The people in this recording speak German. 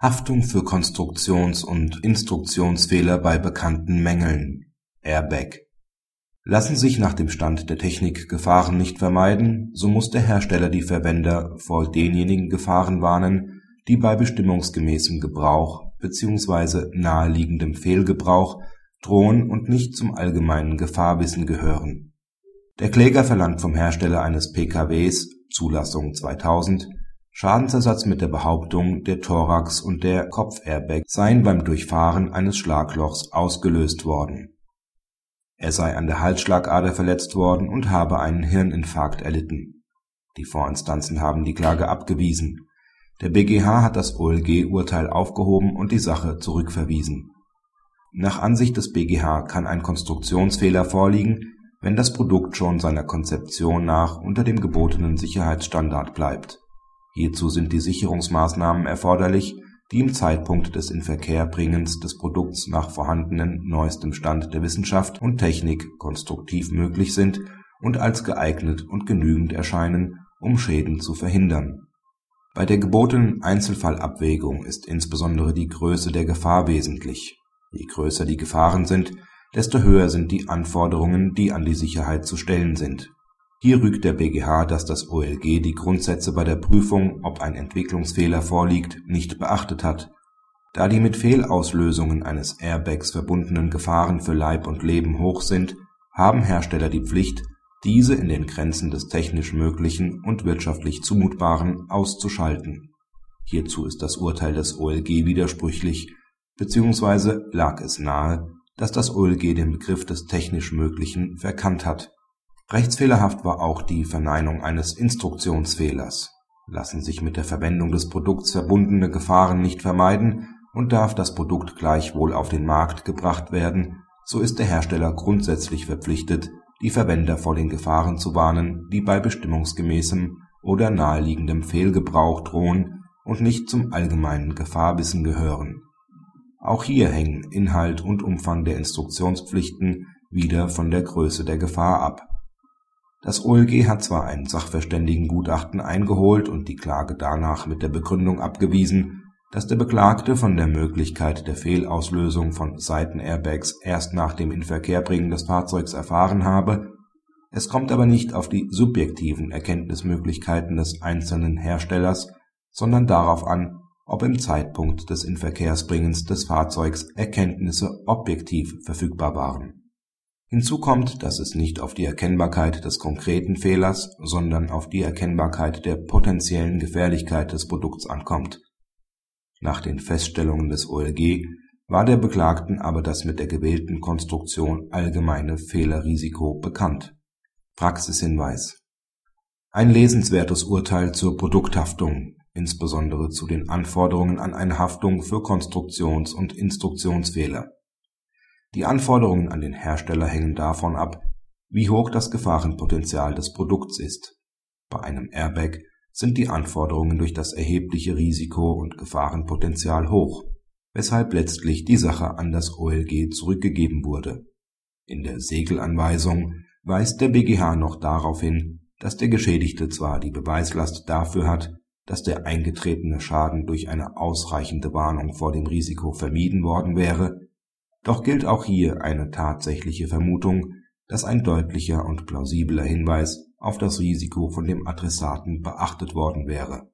Haftung für Konstruktions und Instruktionsfehler bei bekannten Mängeln (Airbag) Lassen sich nach dem Stand der Technik Gefahren nicht vermeiden, so muss der Hersteller die Verwender vor denjenigen Gefahren warnen, die bei bestimmungsgemäßem Gebrauch bzw. naheliegendem Fehlgebrauch drohen und nicht zum allgemeinen Gefahrwissen gehören. Der Kläger verlangt vom Hersteller eines PKWs (Zulassung 2000) Schadensersatz mit der Behauptung, der Thorax und der Kopfairbag seien beim Durchfahren eines Schlaglochs ausgelöst worden. Er sei an der Halsschlagader verletzt worden und habe einen Hirninfarkt erlitten. Die Vorinstanzen haben die Klage abgewiesen. Der BgH hat das OLG-Urteil aufgehoben und die Sache zurückverwiesen. Nach Ansicht des BgH kann ein Konstruktionsfehler vorliegen, wenn das Produkt schon seiner Konzeption nach unter dem gebotenen Sicherheitsstandard bleibt Hierzu sind die Sicherungsmaßnahmen erforderlich, die im Zeitpunkt des Inverkehrbringens des Produkts nach vorhandenem neuestem Stand der Wissenschaft und Technik konstruktiv möglich sind und als geeignet und genügend erscheinen, um Schäden zu verhindern. Bei der gebotenen Einzelfallabwägung ist insbesondere die Größe der Gefahr wesentlich. Je größer die Gefahren sind, desto höher sind die Anforderungen, die an die Sicherheit zu stellen sind hier rügt der BgH, dass das OLG die Grundsätze bei der Prüfung, ob ein Entwicklungsfehler vorliegt, nicht beachtet hat. Da die mit Fehlauslösungen eines Airbags verbundenen Gefahren für Leib und Leben hoch sind, haben Hersteller die Pflicht, diese in den Grenzen des technisch Möglichen und wirtschaftlich Zumutbaren auszuschalten. Hierzu ist das Urteil des OLG widersprüchlich, beziehungsweise lag es nahe, dass das OLG den Begriff des technisch Möglichen verkannt hat Rechtsfehlerhaft war auch die Verneinung eines Instruktionsfehlers. Lassen sich mit der Verwendung des Produkts verbundene Gefahren nicht vermeiden und darf das Produkt gleichwohl auf den Markt gebracht werden, so ist der Hersteller grundsätzlich verpflichtet, die Verwender vor den Gefahren zu warnen, die bei bestimmungsgemäßem oder naheliegendem Fehlgebrauch drohen und nicht zum allgemeinen Gefahrwissen gehören. Auch hier hängen Inhalt und Umfang der Instruktionspflichten wieder von der Größe der Gefahr ab das OLG hat zwar ein Sachverständigengutachten eingeholt und die Klage danach mit der Begründung abgewiesen, dass der Beklagte von der Möglichkeit der Fehlauslösung von Seitenairbags erst nach dem Inverkehrbringen des Fahrzeugs erfahren habe, es kommt aber nicht auf die subjektiven Erkenntnismöglichkeiten des einzelnen Herstellers, sondern darauf an, ob im Zeitpunkt des Inverkehrsbringens des Fahrzeugs Erkenntnisse objektiv verfügbar waren Hinzu kommt, dass es nicht auf die Erkennbarkeit des konkreten Fehlers, sondern auf die Erkennbarkeit der potenziellen Gefährlichkeit des Produkts ankommt. Nach den Feststellungen des OLG war der Beklagten aber das mit der gewählten Konstruktion allgemeine Fehlerrisiko bekannt. Praxishinweis Ein lesenswertes Urteil zur Produkthaftung, insbesondere zu den Anforderungen an eine Haftung für Konstruktions und Instruktionsfehler die Anforderungen an den Hersteller hängen davon ab, wie hoch das Gefahrenpotenzial des Produkts ist. Bei einem Airbag sind die Anforderungen durch das erhebliche Risiko und Gefahrenpotenzial hoch, weshalb letztlich die Sache an das OLG zurückgegeben wurde. In der Segelanweisung weist der BgH noch darauf hin, dass der Geschädigte zwar die Beweislast dafür hat, dass der eingetretene Schaden durch eine ausreichende Warnung vor dem Risiko vermieden worden wäre doch gilt auch hier eine tatsächliche Vermutung, dass ein deutlicher und plausibler Hinweis auf das Risiko von dem Adressaten beachtet worden wäre